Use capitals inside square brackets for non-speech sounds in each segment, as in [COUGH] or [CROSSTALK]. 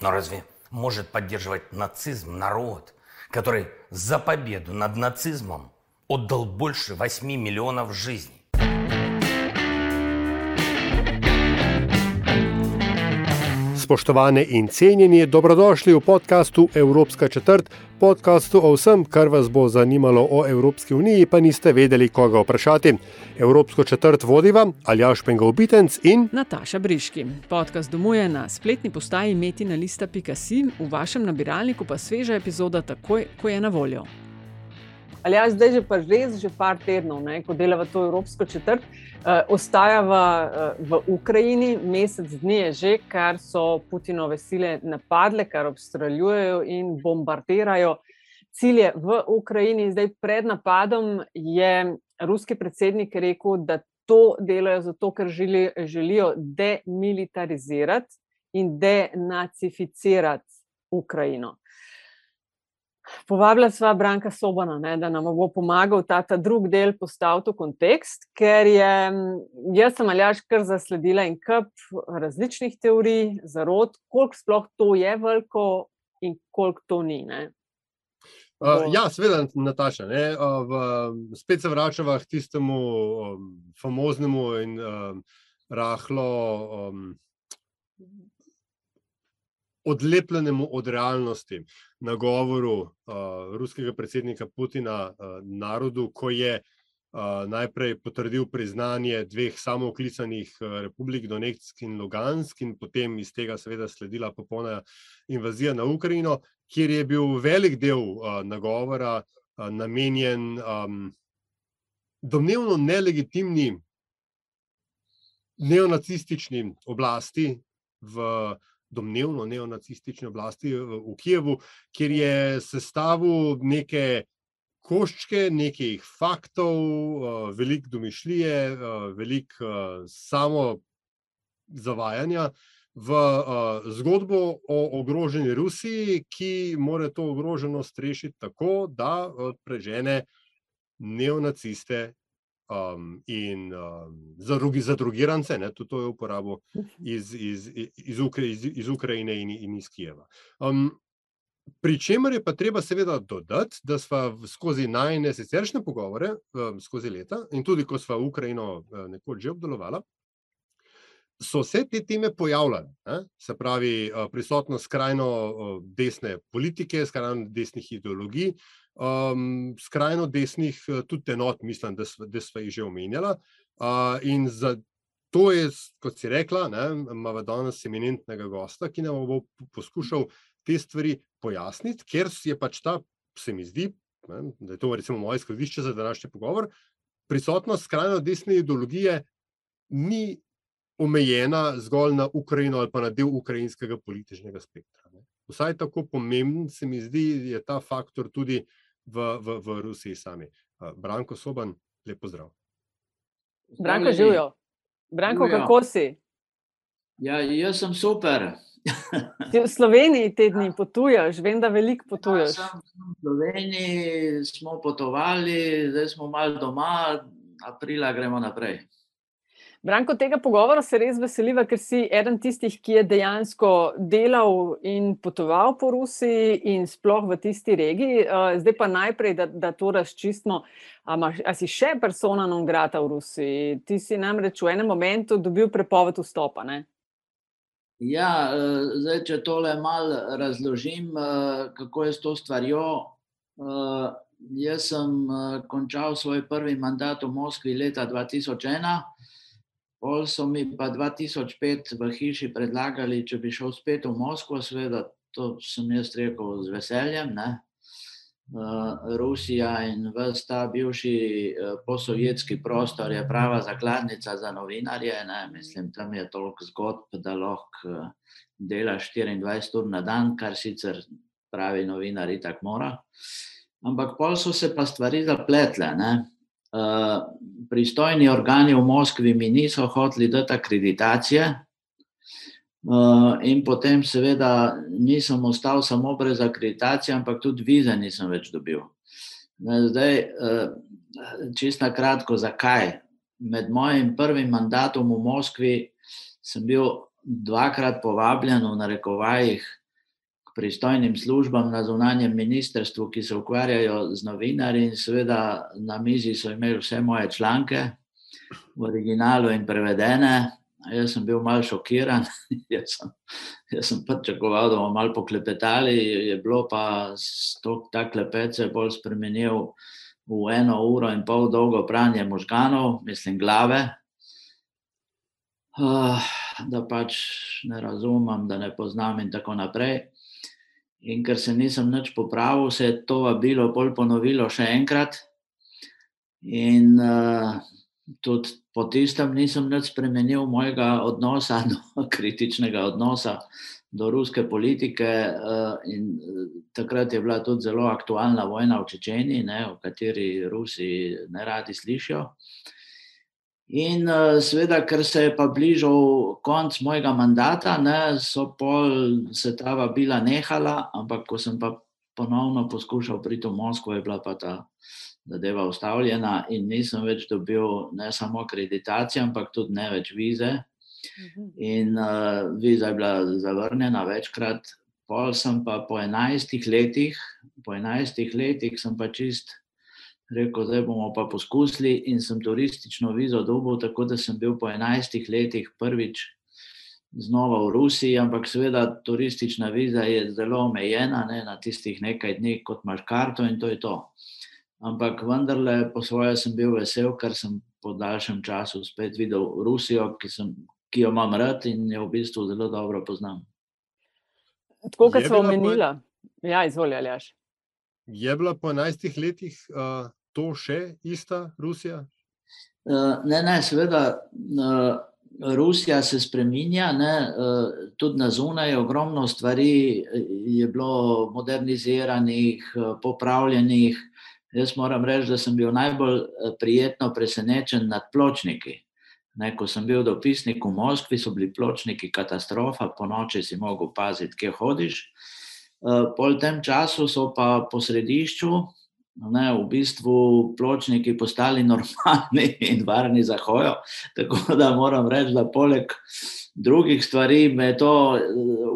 Но разве может поддерживать нацизм народ, который за победу над нацизмом отдал больше 8 миллионов жизней? Spoštovane in cenjeni, dobrodošli v podkastu Evropska četrt, podkastu o vsem, kar vas bo zanimalo o Evropski uniji, pa niste vedeli, koga vprašati. Evropsko četrt vodiva Aljaš Pengovitenc in Nataša Briški. Podcast domuje na spletni postaji metina.si, v vašem nabiralniku pa sveža epizoda takoj, ko je na voljo. Ali jaz zdaj že pa res že par tednov, ne, ko delava to Evropsko četrt, uh, ostajava uh, v Ukrajini, mesec dni je že, kar so Putinove sile napadle, kar obstreljujejo in bombardirajo cilje v Ukrajini. Zdaj pred napadom je ruski predsednik rekel, da to delajo zato, ker želi, želijo demilitarizirati in denacificirati Ukrajino. Povabila sva Branka Sobana, ne, da nam bo pomagal ta, ta drugi del postaviti v kontekst, ker je, jaz sem aljaš kar zasledila in kup različnih teorij, zarod, koliko sploh to je veliko in koliko to ni. Ne. Uh, ja, seveda, Nataša. Ne, uh, v, spet se vračava k tistemu um, famoznemu in um, rahlo um, odlepljenemu od realnosti nagovoru uh, ruskega predsednika Putina uh, narodu, ko je uh, najprej potrdil priznanje dveh samooklicanih uh, republik, Donetsk in Lugansk, in potem iz tega seveda sledila popolna invazija na Ukrajino, kjer je bil velik del uh, nagovora uh, namenjen um, domnevno nelegitimni neonacistični oblasti v domnevno neonacistične oblasti v Kijevu, kjer je sestavil neke koščke, nekih faktov, veliko domišljije, veliko samo zavajanja. V uh, zgodbo o ogroženi Rusiji, ki mora to ogroženost rešiti tako, da uh, prežene neonaciste um, in um, zadrugirance, tudi to je uporabo [LAUGHS] iz, iz, iz, Ukra iz, iz Ukrajine in, in iz Kijeva. Um, pri čemer je pa treba seveda dodati, da smo skozi najne siceršne pogovore, um, skozi leta in tudi ko smo Ukrajino uh, nekoč že obdelovali. So se te teme pojavljale, ne? se pravi, prisotnost skrajno desne politike, skrajno desnih ideologij, um, skrajno desnih, eh, tudi enot, mislim, da smo jih že omenjali. Uh, in za to je, kot si rekla, imamo danes eminentnega gosta, ki nam bo poskušal te stvari pojasniti, ker je pač ta, se mi zdi, ne, da je to recimo moje izhodišče za današnji pogovor. Prisotnost skrajno desne ideologije ni omejena zgolj na Ukrajino ali pa na del ukrajinskega političnega spektra. Ne. Vsaj tako pomemben se mi zdi, je ta faktor tudi v, v, v Rusiji sami. Branko Soban, lep pozdrav. Branko, živijo. Branko, živijo. kako si? Ja, jaz sem super. v Sloveniji te dni potuješ, vem, da veliko potuješ. Ja, v Sloveniji smo potovali, zdaj smo malo doma, aprila gremo naprej. Branko, tega pogovora se res veseliva, ker si eden tistih, ki je dejansko delal in potoval po Rusiji in sploh v tisti regiji. Eh, zdaj pa najprej, da, da to razčistimo. Ali si še persona non grata v Rusiji? Ti si namreč v enem momentu dobil prepoved vstopa. Ne? Ja, eh, zdaj, če tole malo razložim, eh, kako je s to stvarjo. Jaz sem končal svoj prvi mandat v Moskvi leta 2001. Pol so mi pa 2005 v hiši predlagali, če bi šel spet v Moskvo, seveda to sem jaz rekel z veseljem. Ne. Rusija in vse ta bivši posovjetski prostor je prava zakladnica za novinarje. Ne? Mislim, tam je toliko zgodb, da lahko delaš 24 ur na dan, kar sicer pravi novinari tako mora. Ampak pol so se pa stvari zapletle. Ne? Pristojni organi v Moskvi mi niso hoteli dati akreditacije, in potem, seveda, nisem ostal samo brez akreditacije, ampak tudi vize nisem več dobil. Zdaj, čisto na kratko, zakaj? Med mojim prvim mandatom v Moskvi sem bil dvakrat povabljen, v narekovajih, k pristojnim službam na zunanjem ministrstvu, ki se ukvarjajo z novinarji, in seveda na mizi so imeli vse moje članke v originalu in prevedene. Jaz sem bil malo šokiran, [LAUGHS] jaz sem, jaz sem pričakoval, da bomo malo poklepetali, je bilo pa ta klepet se je pol spremenil v eno uro in pol dolgo branje možganov, mislim glave. da pač ne razumem, da ne poznam in tako naprej. In ker se nisem nič popravil, se je to vabilo pol ponovilo še enkrat. In tudi po tistem nisem nič spremenil mojega odnosa [LAUGHS] do kritičnega odnosa do ruske politike, in takrat je bila tudi zelo aktualna vojna v Čečeniji, ne, o kateri Rusi neradi slišijo. In seveda, ker se je pa bližal konec mojega mandata, ne, so pol se ta vabila nehala, ampak ko sem pa ponovno poskušal priti v Moskvo, je bila pa ta zadeva ustavljena in nisem več dobil ne samo akreditacije, ampak tudi ne več vize. In viza je bila zavrnjena večkrat, pol sem pa po enajstih letih, po enajstih letih sem pa čisto rekel: "Zdaj bomo pa poskusili." In sem turistično vizo dobil, tako da sem bil po enajstih letih prvič znova v Rusiji, ampak seveda turistična viza je zelo omejena, ne, na tistih nekaj dni, kot imaš karto, in to je to. Ampak vendarle po svoje sem bil vesel, ker sem po daljšem času spet videl Rusijo, ki sem, ki jo imam rad in jo v bistvu zelo dobro poznam. Tako kot sva omenila. Ja, izvoli, Aljaž. Je bila po enajstih letih to še ista Rusija? ne, ne, seveda, Rusija se spreminja, ne, tudi na zunaj ogromno stvari je bilo moderniziranih, popravljenih. Jaz moram reči, da sem bil najbolj prijetno presenečen nad pločniki. Ne, ko sem bil dopisnik v Moskvi, so bili pločniki katastrofa, ponoči si mogel paziti, kje hodiš. pol v tem času so pa po središču, ne, v bistvu pločniki postali normalni in varni za hojo, tako da moram reči, da poleg drugih stvari me je to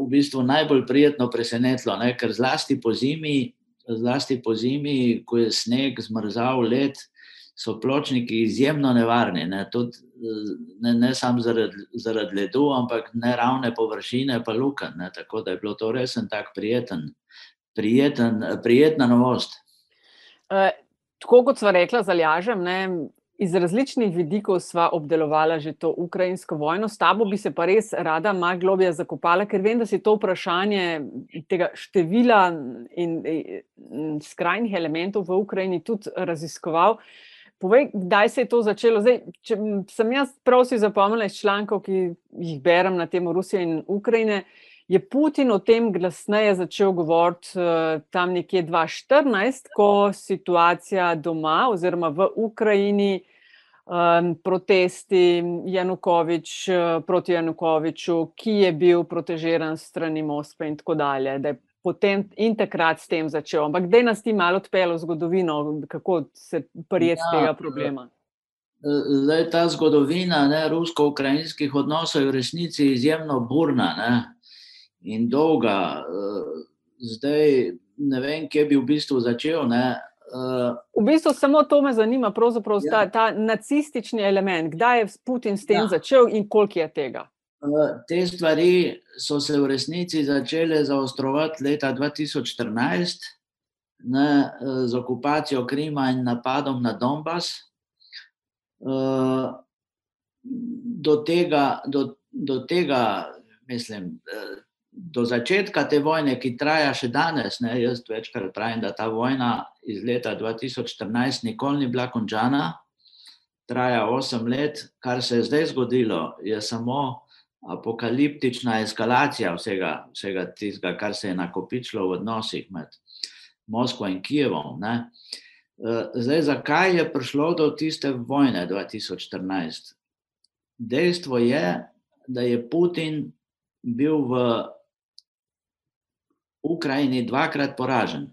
v bistvu najbolj prijetno presenetilo, ne, ker zlasti pozimi, zlasti pozimi, ko je sneg, zmrzal, led, so pločniki izjemno nevarni, ne, tudi ne, ne samo zaradi, zaradi ledu, ampak neravne površine pa lukenj, ne, tako da je bilo to res en tak prijeten, prijeten, prijetna novost. Tako kot sva rekla z Aljažem, ne, iz različnih vidikov sva obdelovala že to ukrajinsko vojno, s tabo bi se pa res rada malo globlje zakopala, ker vem, da si to vprašanje tega števila in skrajnih elementov v Ukrajini tudi raziskoval. Povej, kdaj se je to začelo, zdaj, če sem jaz prav si zapomnila iz člankov, ki jih berem na temo Rusije in Ukrajine, je Putin o tem glasneje začel govoriti tam nekje dva štirinajst, ko situacija doma oziroma v Ukrajini, protesti, Janukovič, proti Janukoviču, ki je bil protežiran s strani Moskve in tako dalje, da potem in takrat s tem začel, ampak daj nas ti malo odpelje v zgodovino, kako se prijeti tega problema. zdaj ta zgodovina, ne, rusko-ukrajinskih odnosov je v resnici izjemno burna, ne, in dolga. zdaj ne vem, kje bi v bistvu začel, ne, V bistvu samo to me zanima, pravzaprav ta, ta nacistični element, kdaj je Putin s tem začel in koliko je tega? te stvari so se v resnici začele zaostrovati leta dva tisoč štirinajst, ne, z okupacijo Krima in napadom na Donbas. do tega, do, do tega, mislim, do začetka te vojne, ki traja še danes, ne, jaz večkrat pravim, da ta vojna iz leta 2014 nikoli ni bila končana, traja 8 let, kar se je zdaj zgodilo, je samo apokaliptična eskalacija vsega, vsega tistega, kar se je nakopičilo v odnosih med Moskvo in Kijevom. Ne. Zdaj, zakaj je prišlo do tiste vojne 2014? Dejstvo je, da je Putin bil v Ukrajini dvakrat poražen.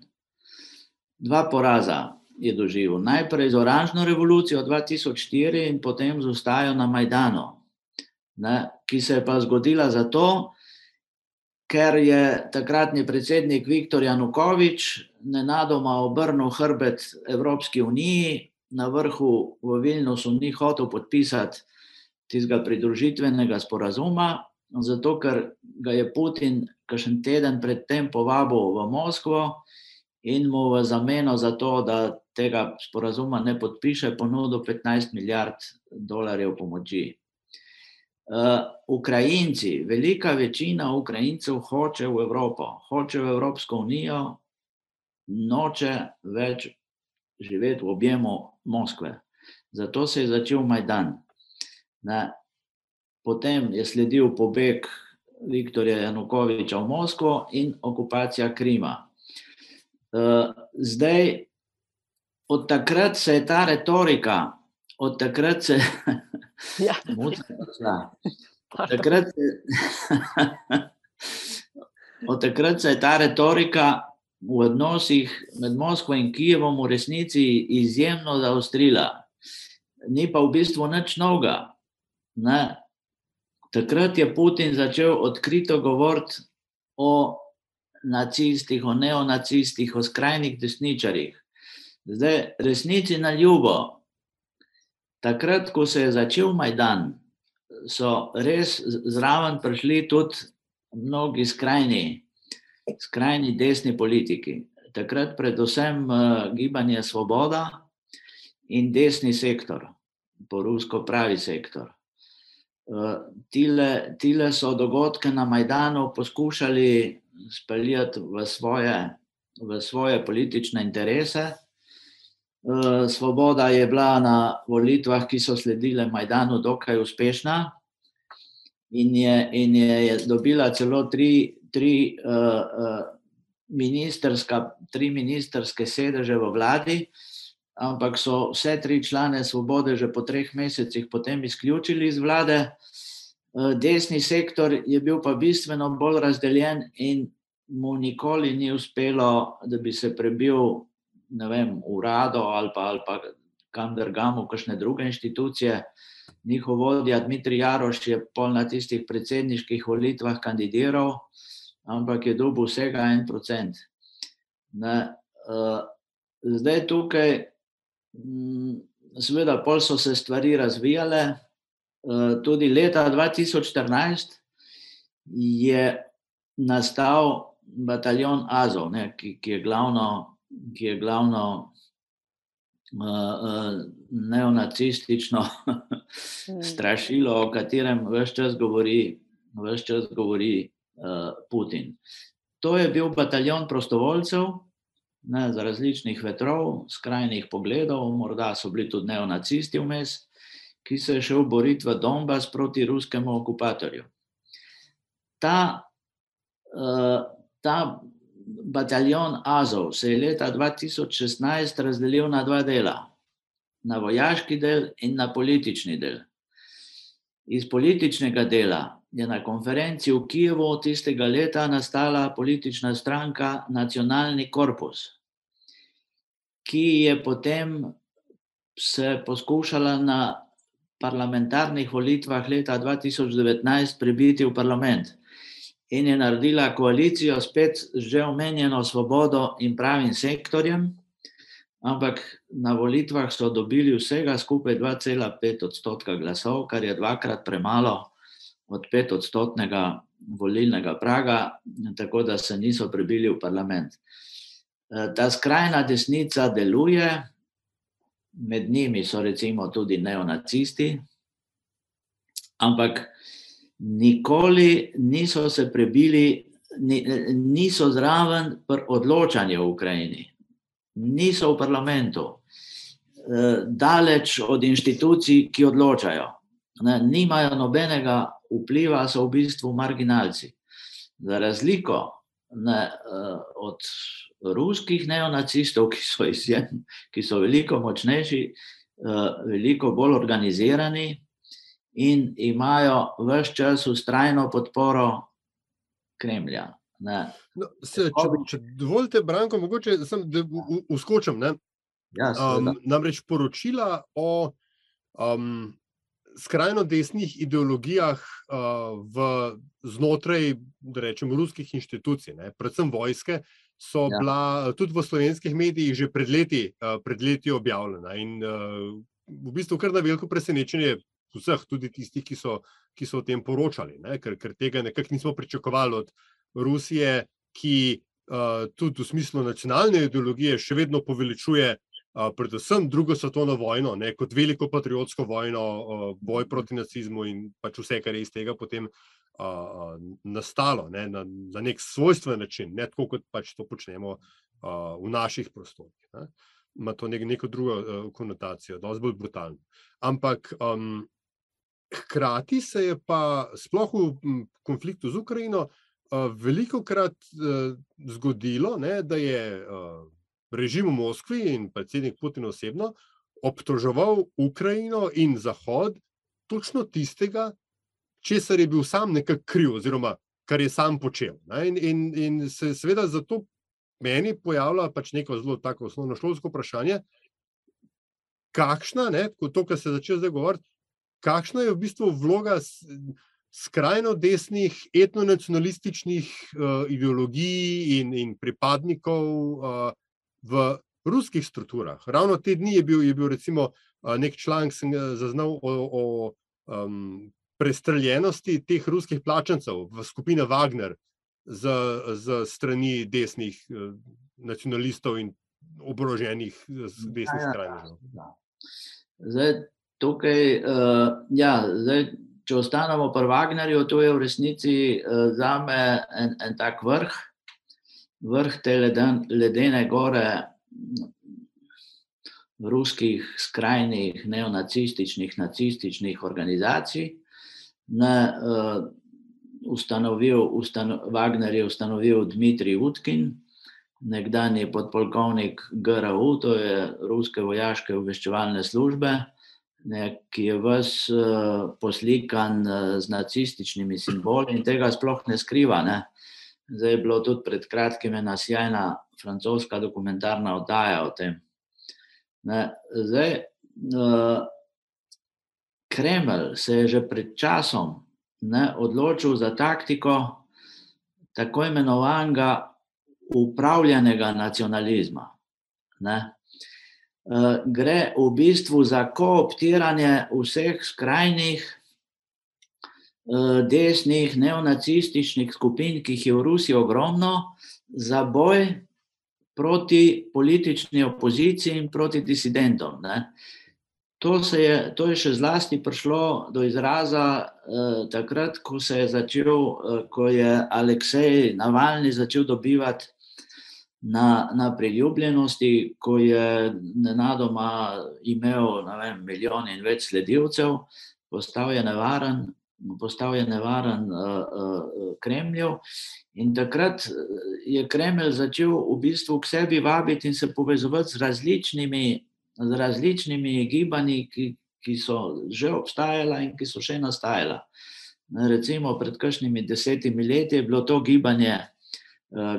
Dva poraza je doživel. Najprej z oranžno revolucijo 2004 in potem z ustajo na Majdanu, ne, ki se je pa zgodila zato, ker je takratni predsednik Viktor Janukovič nenadoma obrnil hrbet Evropski uniji, na vrhu v Vilnusu ni hotel podpisati tistega pridružitvenega sporazuma, zato ker ga je Putin kakšen teden predtem povabil v Moskvo in mu v zameno za to, da tega sporazuma ne podpiše, ponudil 15 milijard dolarjev pomoči. Uh, Ukrajinci, velika večina Ukrajincev hoče v Evropo, hoče v Evropsko unijo, noče več živeti v objemu Moskve. Zato se je začel Majdan. Ne. Potem je sledil pobeg Viktorja Janukoviča v Moskvo in okupacija Krima. Uh, zdaj, od takrat se je ta retorika, od takrat se [LAUGHS] Ja. Takrat, se, [LAUGHS] od takrat se je ta retorika v odnosih med Moskvo in Kijevom v resnici izjemno zaostrila. Ni pa v bistvu nič novega. Ne. Takrat je Putin začel odkrito govoriti o nacistih, o neonacistih, o skrajnih desničarjih. Zdaj, resnici na ljubo, takrat, ko se je začel Majdan, so res zraven prišli tudi mnogi skrajni, skrajni desni politiki. Takrat, predvsem, gibanje Svoboda in desni sektor, po rusko pravi sektor. Tile, tile so dogodke na Majdanu poskušali speljati v svoje, v svoje politične interese. Svoboda je bila na volitvah, ki so sledile Majdanu, dokaj uspešna in je, in je dobila celo tri, tri, uh, ministerska, tri ministerske sedeže v vladi, ampak so vse tri člane Svobode že po treh mesecih potem izključili iz vlade. Desni sektor je bil pa bistveno bolj razdeljen in mu nikoli ni uspelo, da bi se prebil vem, urado ali pa, ali pa kam drugam, v kakšne druge inštitucije. Njihov vodja Dmitrij Jaroš je pol na tistih predsedniških volitvah kandidiral, ampak je dobil vsega en procent. Ne, uh, zdaj tukaj, seveda, pol so se stvari razvijale. Uh, tudi leta 2014 je nastal bataljon Azov, ne, ki, ki je glavno, ki je glavno uh, neonacistično [LAUGHS] strašilo, o katerem vse čas govori, vse čas govori uh, Putin. To je bil bataljon prostovoljcev, ne, za različnih vetrov, skrajnih pogledov, morda so bili tudi neonacisti vmes, ki se je šel boriti v Donbass proti ruskemu okupatorju. Ta, uh, ta bataljon Azov se je leta 2016 razdelil na dva dela, na vojaški del in na politični del. Iz političnega dela je na konferenci v Kijevu tistega leta nastala politična stranka Nacionalni korpus, ki je potem se poskušala na parlamentarnih volitvah leta 2019 prebiti v parlament in je naredila koalicijo spet z že omenjeno svobodo in pravim sektorjem, ampak na volitvah so dobili vsega skupaj 2,5 odstotka glasov, kar je dvakrat premalo od pet odstotnega volilnega praga, tako da se niso prebili v parlament. Ta skrajna desnica deluje, med njimi so recimo tudi neonacisti, ampak nikoli niso se prebili niso zraven pri odločanju v Ukrajini, niso v parlamentu, daleč od inštitucij, ki odločajo. Ne, nimajo nobenega vpliva, so v bistvu marginalci. Za razliko ne, od ruskih neonacistov, ki so, izjem, ki so veliko močnejši, veliko bolj organizirani in imajo vse čas ustrajno podporo Kremlja. No, se, če, če dovolite, Branko, mogoče sem, da uskočim. Ja, um, namreč poročila o um, skrajno desnih ideologijah uh, v, znotraj, da rečem, ruskih inštitucij, ne, predvsem vojske, so ja. bila tudi v slovenskih medijih že pred leti, uh, pred leti objavljena. In uh, v bistvu kar na veliko presenečenje vseh, tudi tistih, ki so, ki so o tem poročali, ne, ker, ker tega nekako nismo pričakovali od Rusije, ki uh, tudi v smislu nacionalne ideologije še vedno poveličuje predvsem drugo svetovno vojno, ne, kot veliko patriotsko vojno, boj proti nacizmu in pač vse, kar je iz tega potem uh, nastalo ne, na, na nek svojstven način, ne tako kot pač to počnemo uh, v naših prostorih. Ne. Ima to nek, neko drugo uh, konotacijo, dosti bolj brutalno. Ampak um, hkrati se je pa sploh v konfliktu z Ukrajino uh, veliko krat uh, zgodilo, ne, da je uh, režim v Moskvi in predsednik Putin osebno obtoževal Ukrajino in Zahod točno tistega, česar je bil sam nekako kriv, oziroma kar je sam počel. In, in, in se seveda zato meni pojavlja pač neko zelo tako osnovno šolsko vprašanje, kakšna, ne, to, kar se začne zdaj govoriti, kakšna je v bistvu vloga skrajno desnih etnonacionalističnih uh, ideologij in, in pripadnikov uh, v ruskih strukturah. Ravno te dni je bil, je bil recimo nek članek, sem zaznal o, o um, prestreljenosti teh ruskih plačancev v skupini Wagner z, z strani desnih uh, nacionalistov in oboroženih desnih ja, ja, skrajnežev. Ja. Zdaj, tukaj, uh, ja, zdaj, če ostanemo pri Wagnerju, to je v resnici uh, za me en, en tak vrh vrh te leden, ledene gore ruskih skrajnih neonacističnih, nacističnih organizacij. Ne, uh, ustanovil, ustano, Wagner je ustanovil Dmitrij Utkin, nekdani podpolkovnik GRU, to je Ruske vojaške obveščevalne službe, ne, ki je vas uh, poslikan uh, z nacističnimi simboli in tega sploh ne skriva. Ne. Uh, Zdaj je bilo tudi pred kratkim ena sjajna francoska dokumentarna oddaja o tem. Ne, zdaj, uh, Kremelj se je že pred časom ne, odločil za taktiko tako imenovanega upravljanega nacionalizma. Ne. Uh, gre v bistvu za kooptiranje vseh skrajnih desnih neonacističnih skupin, ki jih je v Rusiji ogromno, za boj proti politični opoziciji in proti disidentom. Ne. To, je, to je še zlasti prišlo do izraza eh, takrat, ko, je začel, eh, ko je Aleksej Navalni začel dobivati na, na priljubljenosti, ko je nenadoma imel vem, milijon in več sledilcev, postal je nevaren, postal je nevaren uh, uh, Kremlju. In takrat je Kremlj začel v bistvu k sebi vabiti in se povezovati z različnimi, z različnimi gibanji, ki, ki so že obstajala in ki so še nastajala. Recimo pred kakšnimi desetimi leti je bilo to gibanje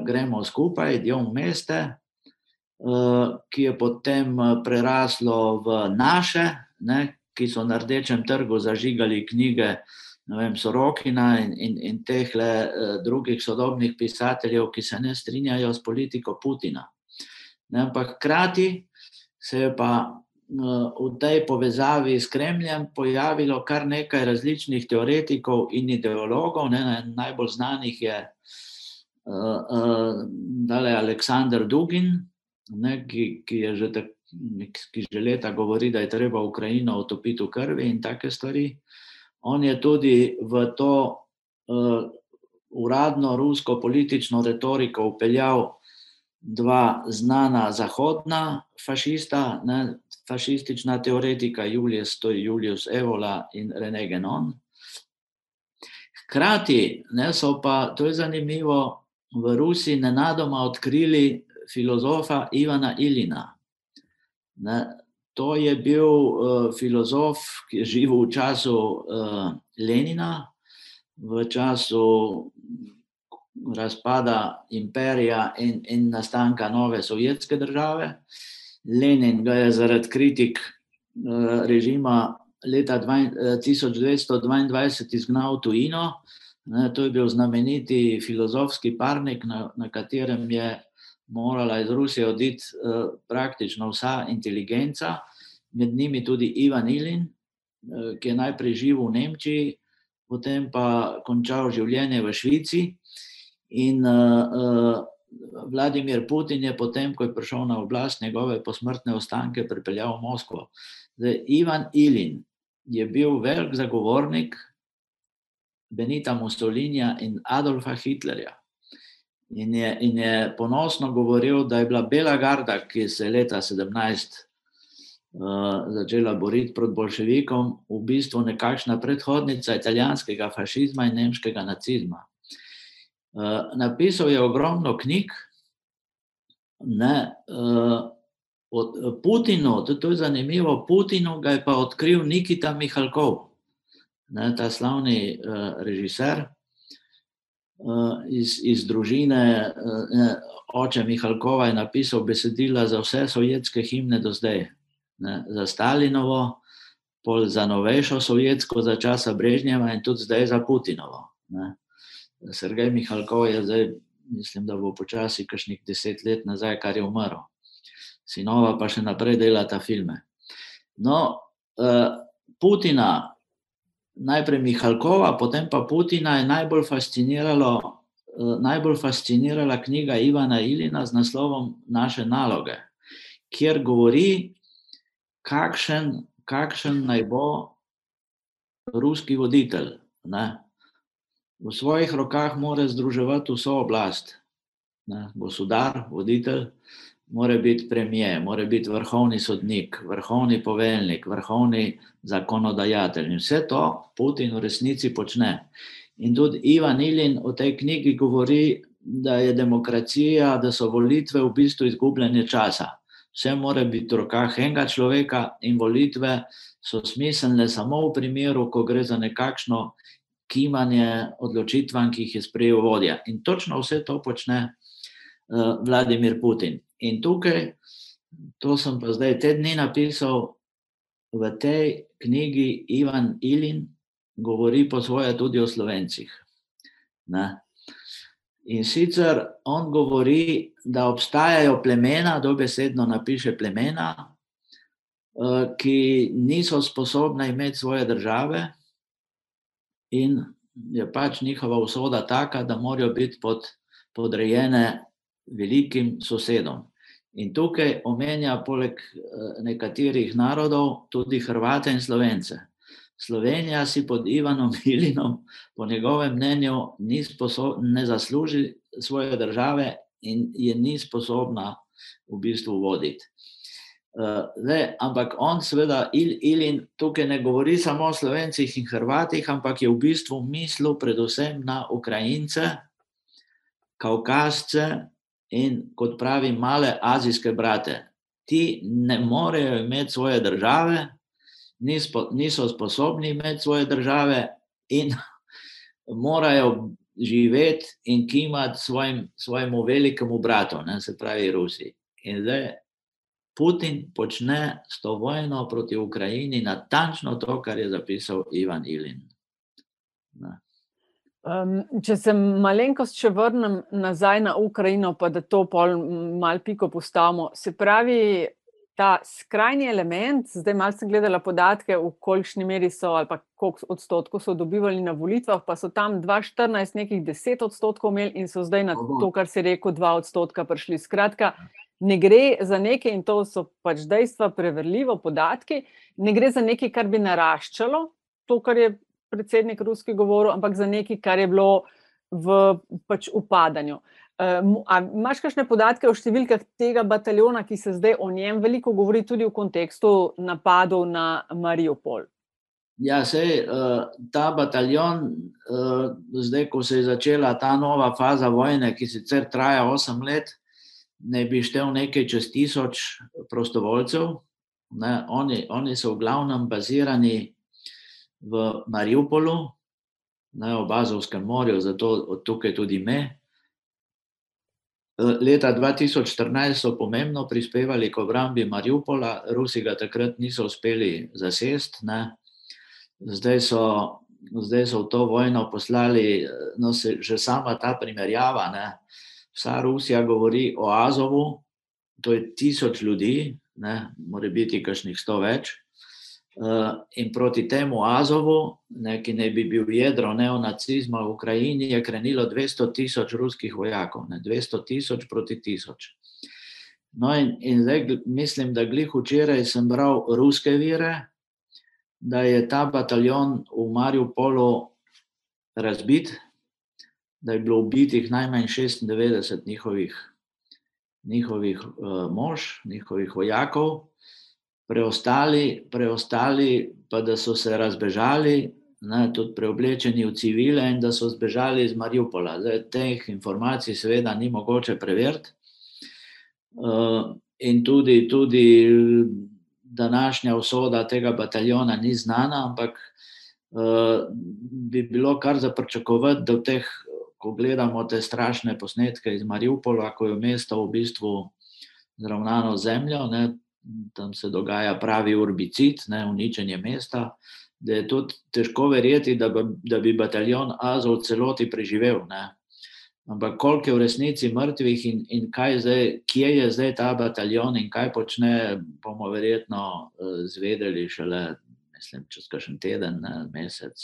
Gremo skupaj, Djom meste, ki je potem preraslo v naše, ne, ki so na rdečem trgu zažigali knjige uh, vem, Sorokina in, in, in teh le uh, drugih sodobnih pisateljev, ki se ne strinjajo s politiko Putina. Ne, ampak hkrati se je pa uh, v tej povezavi s Kremljem pojavilo kar nekaj različnih teoretikov in ideologov. Ne, ne, najbolj znanih je uh, uh, Aleksandr Dugin, ne, ki, ki je že tako. Ki že leta govori, da je treba Ukrajino utopiti v krvi in take stvari. Uh, on je tudi v to uh, uradno rusko politično retoriko upeljal dva znana zahodna fašista, ne, fašistična teoretika Julius, to je Julius Evola in René Genon. Hkrati ne, so pa, to je zanimivo, v Rusiji nenadoma odkrili filozofa Ivana Ilina. Ne, to je bil uh, filozof, ki je živel v času uh, Lenina, v času razpada imperija in, in nastanka nove sovjetske države. Lenin ga je zaradi kritik uh, režima leta dva, uh, 1922 izgnal v tujino. To je bil znameniti filozofski parnik, na, na katerem je morala iz Rusije oditi uh, praktično vsa inteligenca, med njimi tudi Ivan Ilin, uh, ki je najprej živel v Nemčiji, potem pa končal življenje v Švici. In uh, uh, Vladimir Putin je potem, ko je prišel na oblast, njegove posmrtne ostanke pripeljal v Moskvo. Zdaj, Ivan Ilin je bil velik zagovornik Benita Mussolinija in Adolfa Hitlerja. In je, in je ponosno govoril, da je bila Bela garda, ki se je leta 17 uh, začela boriti proti bolševikom, v bistvu nekakšna predhodnica italijanskega fašizma in nemškega nacizma. Uh, napisal je ogromno knjig, ne, uh, od Putinu, to, to je zanimivo, Putinu ga je pa odkril Nikita Mihalkov, ne, ta slavni uh, režiser iz, iz družine, uh, ne, oče Mihalkova je napisal besedila za vse sovjetske himne do zdaj, ne, za Stalinovo, pol za novejšo sovjetsko, za časa Brežnjeva in tudi zdaj za Putinovo. Ne. Sergej Mihalkov je zdaj, mislim, da bo počasi, kakšnih deset let nazaj, kar je umrl. Sinova pa še naprej dela ta filme. No, uh, Putina, najprej Mihalkova, potem pa Putina je najbolj fasciniralo. Najbolj fascinirala knjiga Ivana Ilina z naslovom Naše naloge, kjer govori, kakšen, kakšen naj bo ruski voditelj. Ne? v svojih rokah mora združevati vso oblast. Gospodar, voditelj, mora biti premijer, mora biti vrhovni sodnik, vrhovni poveljnik, vrhovni zakonodajatelj. In vse to Putin v resnici počne. In tudi Ivan Ilin o tej knjigi govori, da je demokracija, da so volitve v bistvu izgubljanje časa. Vse mora biti v rokah enega človeka, in volitve so smiselne samo v primeru, ko gre za nekakšno kimanje odločitvam, ki jih je sprejel vodja. In točno vse to počne uh, Vladimir Putin. In tukaj, to sem pa zdaj te dni napisal v tej knjigi Ivan Ilin, govori po svoje tudi o slovencih. Ne? In sicer on govori, da obstajajo plemena, dobesedno napiše plemena, ki niso sposobna imeti svoje države, in je pač njihova usoda taka, da morajo biti pod, podrejene velikim sosedom. In tukaj omenja, poleg nekaterih narodov, tudi Hrvate in Slovence. Slovenija si pod Ivanom Ilinom, po njegovem mnenju, ne zasluži svoje države in je ni sposobna v bistvu voditi. Zdaj, ampak on, seveda, Il, Ilin tukaj ne govori samo o slovencih in hrvatih, ampak je v bistvu mislil predvsem na Ukrajince, Kaukazce in, kot pravi, male azijske brate. Ti ne morejo imeti svoje države, niso sposobni imeti svoje države in [LAUGHS] morajo živeti in kimati svojim, svojemu velikemu bratu, ne, se pravi Rusiji. In zdaj Putin počne s to vojno proti Ukrajini natančno to, kar je zapisal Ivan Ilin. Um, če se malenkost še vrnem nazaj na Ukrajino, pa da to pol mal piko postavimo. Se pravi, ta skrajni element, zdaj malo sem gledala podatke, v kolikšni meri so ali pa koliko odstotkov so dobivali na volitvah, pa so tam 2014 nekih 10 odstotkov imeli in so zdaj na to, kar si rekel, 2 odstotka prišli. Skratka, ne gre za nekaj, in to so pač dejstva, preverljivo podatki, ne gre za nekaj, kar bi naraščalo, to, kar je predsednik Ruski govoril, ampak za nekaj, kar je bilo v pač upadanju. Uh, Imáš kakšne podatke o številkah tega bataljona, ki se zdaj o njem veliko govori, tudi v kontekstu napadov na Mariupol? Ja, sej, uh, ta bataljon, uh, zdaj, ko se je začela ta nova faza vojne, ki sicer traja 8 let, ne bi štel nekaj čez tisoč prostovoljcev. Ne, oni, oni so v glavnem bazirani v Mariupolu, ne, v Bazovskem morju, zato od tukaj tudi me. Leta 2014 so pomembno prispevali k obrambi Mariupola, Rusi ga takrat niso uspeli zasest. Ne. Zdaj, so, zdaj so v to vojno poslali, no, se, že sama ta primerjava. Ne. Vsa Rusija govori o Azovu, to je tisoč ljudi, ne, more biti kakšnih sto več. Eh, in proti temu Azovu, ne, ki naj bi bil jedro neonacizma v Ukrajini, je krenilo 200 tisoč ruskih vojakov, ne, 200 tisoč proti tisoč. No, in, in zdaj mislim, da glih včeraj sem bral ruske vire, da je ta bataljon v Mariupolu razbit, da je bilo ubitih najmanj 96 njihovih, njihovih uh, mož, njihovih vojakov preostali, preostali pa da so se razbežali, ne, tudi preoblečeni v civile in da so zbežali iz Mariupola. Zdaj, teh informacij seveda ni mogoče preveriti. Uh, in tudi, tudi današnja usoda tega bataljona ni znana, ampak uh, bi bilo kar za pričakovati, da v teh, ko gledamo te strašne posnetke iz Mariupola, ko je mesto v bistvu zravnano zemljo, ne, tam se dogaja pravi urbicid, ne, uničenje mesta, da je tudi težko verjeti, da bi, da bi bataljon Azov celoti preživel. Ne. Ampak koliko je v resnici mrtvih in, in zdaj, kje je zdaj ta bataljon in kaj počne, bomo verjetno uh, zvedeli šele, mislim, čez kakšen teden, ne, mesec.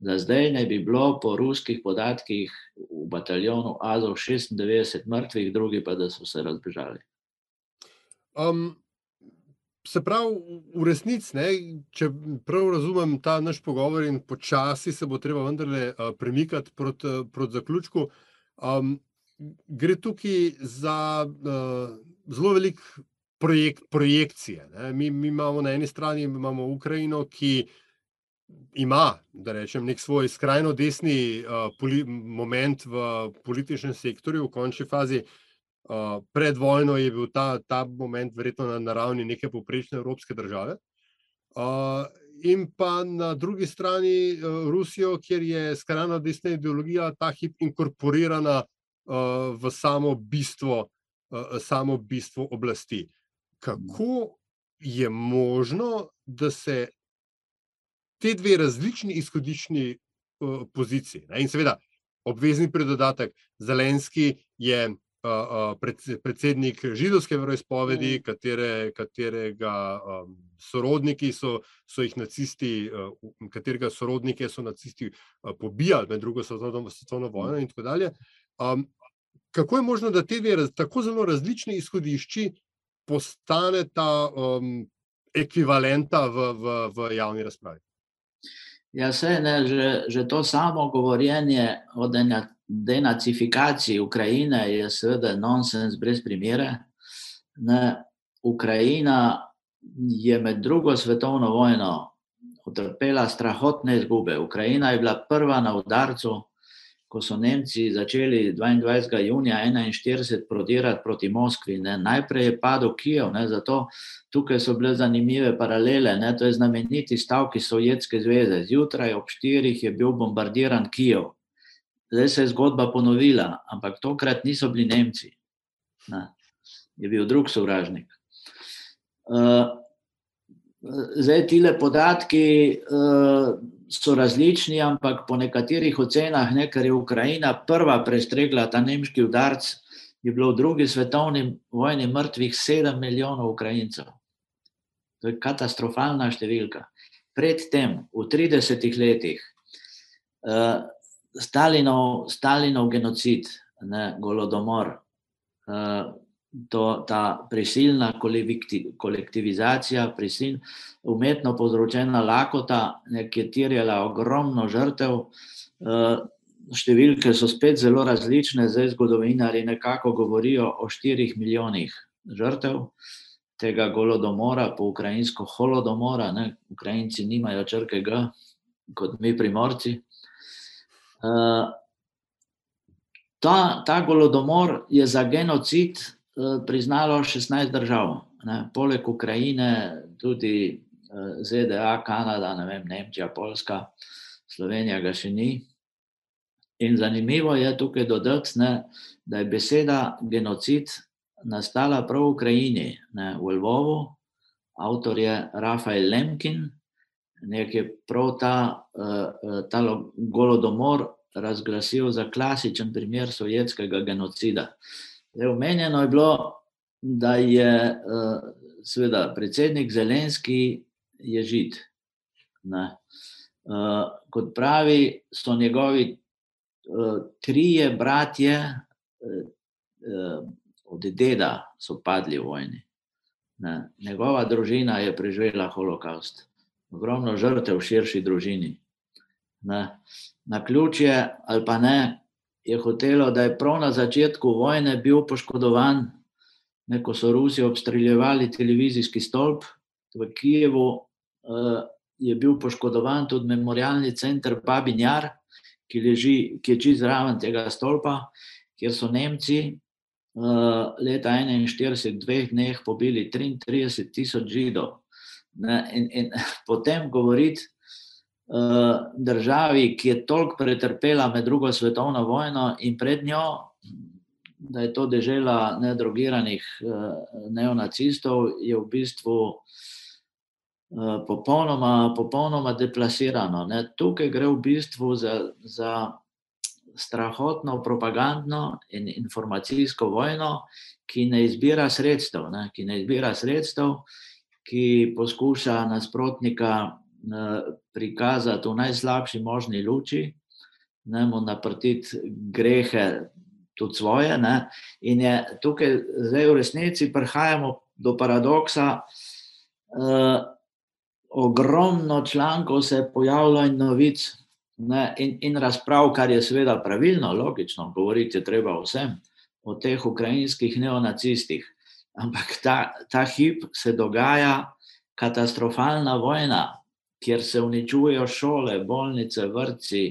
Za zdaj ne bi bilo po ruskih podatkih v bataljonu Azov 96 mrtvih, drugi pa da so se razbežali. Um, se pravi, v resnici, ne, če prav razumem ta naš pogovor, in počasi se bo treba vendarle premikati proti prot zaključku, um, gre tukaj za uh, zelo velik projekt, projekcije. Mi, mi imamo na eni strani imamo Ukrajino, ki ima, da rečem, nek svoj skrajno desni uh, poli, moment v političnem sektorju, v končni fazi. Uh, pred vojno je bil ta, ta moment verjetno na, na ravni neke poprečne evropske države. Uh, in pa na drugi strani uh, Rusijo, kjer je skrajno desna ideologija ta hip inkorporirana uh, v samo bistvo, uh, samo bistvo oblasti. Kako je možno, da se te dve različni izhodiščni uh, poziciji, ne? in seveda obvezni predodatek, Zelenski je predsednik židovske veroizpovedi, mm. katere, katerega um, sorodniki so, so jih nacisti, uh, katerega sorodnike so nacisti uh, pobijali med drugo svetovno, svetovno vojno in tako dalje. Um, kako je možno, da te dve tako zelo različni izhodišči postane ta um, ekvivalenta v, v, v javni razpravi? Ja, se ne, že, že to samo govorjenje o denacifikaciji Ukrajine je seveda nonsens brez primere. Ne, Ukrajina je med drugo svetovno vojno utrpela strahotne izgube. Ukrajina je bila prva na udarcu, ko so Nemci začeli 22. junija 1941 prodirati proti Moskvi. Ne. Najprej je padel Kijev, ne, zato tukaj so bile zanimive paralele. Ne. To je znameniti stavki Sovjetske zveze. Zjutraj ob štirih je bil bombardiran Kijev zdaj se je zgodba ponovila, ampak tokrat niso bili Nemci, ne. je bil drug sovražnik. Uh, zdaj, ti le podatki uh, so različni, ampak po nekaterih ocenah, ne, ker je Ukrajina prva prestregla ta nemški udarc, je bilo v drugi svetovni vojni mrtvih sedem milijonov Ukrajincev. To je katastrofalna številka. Predtem, v 30 letih, uh, Stalinov, Stalinov genocid, ne, golodomor, uh, to, ta prisilna kolektivizacija, prisilna, umetno povzročena lakota, ki je terjala ogromno žrtev. Uh, številke so spet zelo različne, zdaj zgodovinari nekako govorijo o 4 milijonih žrtev tega golodomora, po ukrajinsko holodomora, ne? Ukrajinci nimajo črke G, kot mi primorci. Uh, ta, ta golodomor je za genocid uh, priznalo 16 držav, ne? poleg Ukrajine, tudi uh, ZDA, Kanada, ne vem, Nemčija, Poljska, Slovenija ga še ni. In zanimivo je tukaj dodati, ne, da je beseda genocid nastala prav v Ukrajini, ne, v Lvovu, avtor je Rafael Lemkin, nek je prav ta, uh, ta golodomor razglasil za klasičen primer sovjetskega genocida. Omenjeno je bilo, da je uh, seveda predsednik Zelenski je žid. Ne. Kot pravi, so njegovi trije bratje, od deda so padli v vojni. Ne. Njegova družina je preživela holokaust, ogromno žrtev v širši družini. Ne. Na ključje ali pa ne, je hotelo, da je prav na začetku vojne bil poškodovan, ne, ko so Rusi obstreljevali televizijski stolp v Kijevu. Uh, je bil poškodovan tudi memorialni center Babinjar, ki, leži, ki je čez raven tega stolpa, kjer so Nemci uh, leta 1941, v dveh dneh, pobili 33 tisoč židov. Ne, in, in [LAUGHS] potem govoriti uh, državi, ki je toliko pretrpela med drugo svetovno vojno in pred njo, da je to dežela nedrogiranih uh, neonacistov, je v bistvu uh, popolnoma, popolnoma deplasirano. Ne. Tukaj gre v bistvu za. za strahotno propagandno in informacijsko vojno, ki ne izbira sredstev, ne, ki ne izbira sredstev, ki poskuša nasprotnika prikazati v najslabši možni luči, ne mu naprtiti grehe, tudi svoje. Ne, in je tukaj, zdaj v resnici, prihajamo do paradoksa. Uh, ogromno člankov se je pojavilo in novic, ne, in, in razprav, kar je seveda pravilno, logično, govoriti je treba o vsem, o teh ukrajinskih neonacistih. Ampak ta, ta hip se dogaja katastrofalna vojna, kjer se uničujejo šole, bolnice, vrtci,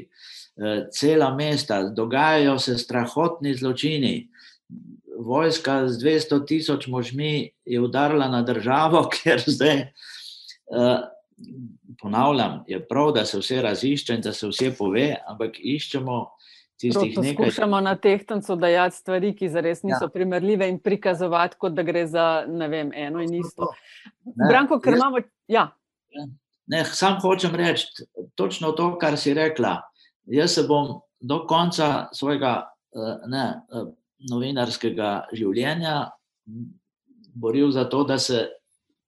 eh, cela mesta, dogajajo se strahotni zločini. Vojska z 200 tisoč možmi je udarila na državo, [LAUGHS] ker zdaj. Eh, ponavljam, je prav, da se vse razišče in da se vse pove, ampak iščemo nekaj. Poskušamo na tehtancu dajati stvari, ki zares niso ja. primerljive in prikazovati, kot da gre za vem, eno in isto. Ne, Branko, ker jaz, imamo. Ja. Ne, sam hočem reči točno to, kar si rekla. Jaz se bom do konca svojega eh, ne, eh, novinarskega življenja boril za to, da se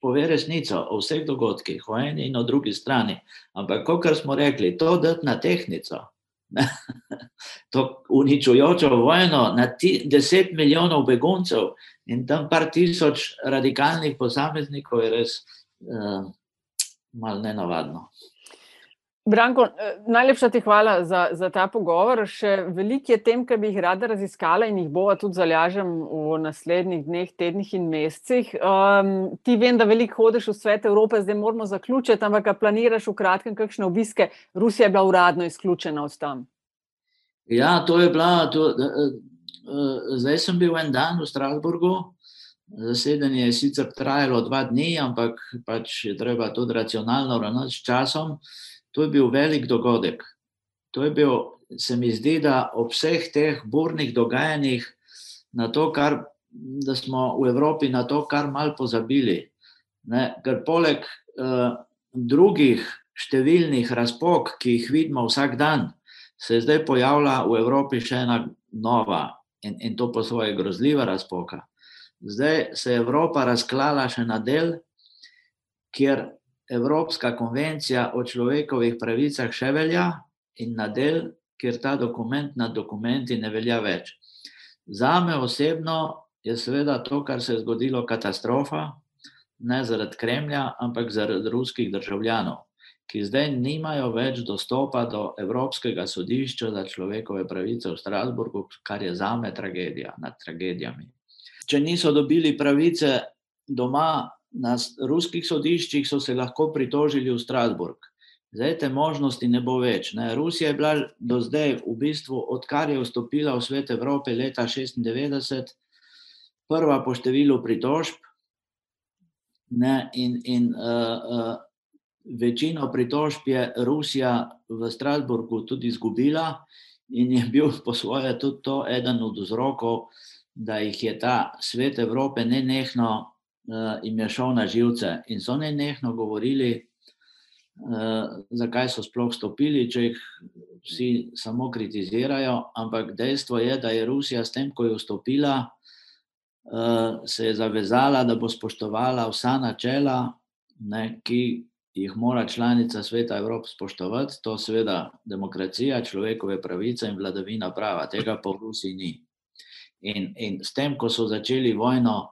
pove resnico o vseh dogodkih, o eni in o drugi strani. Ampak, kot smo rekli, to da na tehnico, to uničujočo vojno na ti, deset milijonov beguncev in tam par tisoč radikalnih posameznikov, je res uh, malo nenavadno. Branko, eh, najlepša ti hvala za, za ta pogovor. Še veliko je tem, ki bi jih rada raziskala in jih bova tudi zalažem v naslednjih dneh, tednih in mesecih. Um, ti vem, da veliko hodiš v svet Evrope, zdaj moramo zaključiti, ampak planiraš v kratkem kakšne obiske. Rusija je bila uradno izključena od tam. Ja, to je bila. To, uh, zdaj sem bil en dan v Strasburgu. Zasedanje je sicer trajalo dva dni, ampak pač je treba tudi racionalno ravnati s časom. To je bil velik dogodek. To je bil, se mi zdi, da ob vseh teh burnih dogajanjih, na to, kar, smo v Evropi na to, kar mal pozabili. Ne? Ker poleg uh, drugih številnih razpok, ki jih vidimo vsak dan, se je zdaj pojavila v Evropi še ena nova in, in to po svoje grozljiva razpoka. Zdaj se je Evropa razklala še na del, kjer Evropska konvencija o človekovih pravicah še velja in na del, kjer ta dokument nad dokumenti ne velja več. Za me osebno je seveda to, kar se je zgodilo, katastrofa, ne zaradi Kremlja, ampak zaradi ruskih državljanov, ki zdaj nimajo več dostopa do Evropskega sodišča za človekove pravice v Strasburgu, kar je za me tragedija nad tragedijami. Če niso dobili pravice doma na ruskih sodiščih, so se lahko pritožili v Strasburg. Zdaj te možnosti ne bo več. Ne. Rusija je bila do zdaj, v bistvu, odkar je vstopila v svet Evrope leta 1996, prva po številu pritožb. Ne, in in uh, uh, večino pritožb je Rusija v Strasburgu tudi izgubila, in je bil po svoje tudi to eden od vzrokov, da jih je ta svet Evrope nenehno jim je šel na živce in so nenehno govorili, uh, zakaj so sploh stopili, če jih vsi samo kritizirajo. Ampak dejstvo je, da je Rusija s tem, ko je vstopila, uh, se je zavezala, da bo spoštovala vsa načela, ne, ki jih mora članica sveta Evrope spoštovati, to seveda demokracija, človekove pravice in vladavina prava. Tega pa v Rusiji ni. In, in s tem, ko so začeli vojno,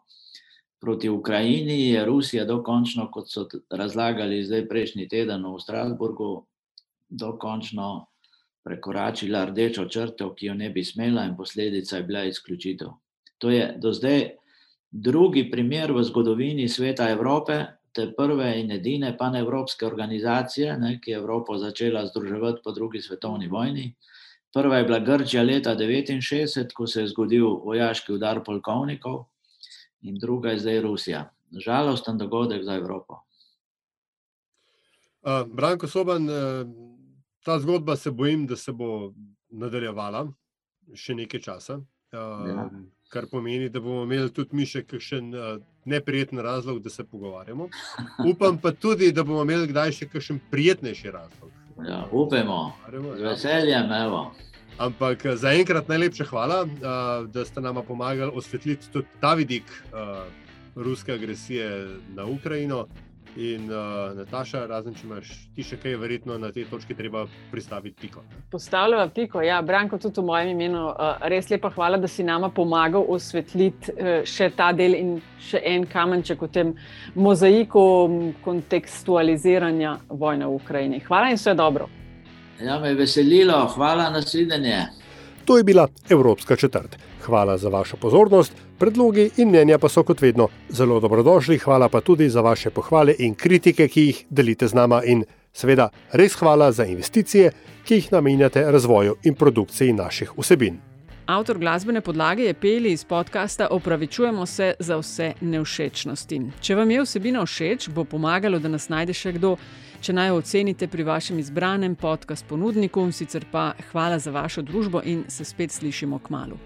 proti Ukrajini je Rusija dokončno, kot so razlagali zdaj prejšnji teden v Strasburgu, dokončno prekoračila rdečo črto, ki jo ne bi smela, in posledica je bila izključitev. To je do zdaj drugi primer v zgodovini sveta Evrope, te prve in edine panevropske organizacije, ne, ki je Evropo začela združevati po drugi svetovni vojni. Prva je bila Grčija leta 1969, ko se je zgodil vojaški udar polkovnikov, in druga je zdaj Rusija. Žalosten dogodek za Evropo. Uh, Branko Soban, uh, ta zgodba se bojim, da se bo nadaljevala še nekaj časa. Uh, ja. Kar pomeni, da bomo imeli tudi mi še kakšen uh, neprijeten razlog, da se pogovarjamo. Upam pa tudi, da bomo imeli kdaj še kakšen prijetnejši razlog. Ja, upamo, z veseljem. Evo. Ampak eh, za enkrat najlepša hvala, uh, da ste nam pomagali osvetliti tudi ta vidik uh, ruske agresije na Ukrajino. In uh, Nataša, razen če imaš ti še kaj, verjetno na tej točki treba pristaviti piko. Postavljamo piko, ja, Branko, tudi v mojem imenu. Uh, res lepa hvala, da si nama pomagal osvetliti uh, še ta del in še en kamenček v tem mozaiku kontekstualiziranja vojne v Ukrajini. Hvala in vse dobro. Ja, me je veselilo, hvala na svidenje. To je bila Evropska četrt. Hvala za vašo pozornost, predlogi in mnenja pa so kot vedno zelo dobrodošli. Hvala pa tudi za vaše pohvale in kritike, ki jih delite z nama. In seveda, res hvala za investicije, ki jih namenjate razvoju in produkciji naših vsebin. Avtor glasbene podlage je peli iz podcasta Opravičujemo se za vse neušečnosti. Če vam je vsebina všeč, bo pomagalo, da nas najde še kdo Če naj jo ocenite pri vašem izbranem podkast ponudniku, sicer pa hvala za vašo družbo in se spet slišimo k malu.